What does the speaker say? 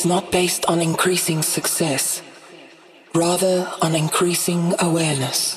is not based on increasing success, rather on increasing awareness.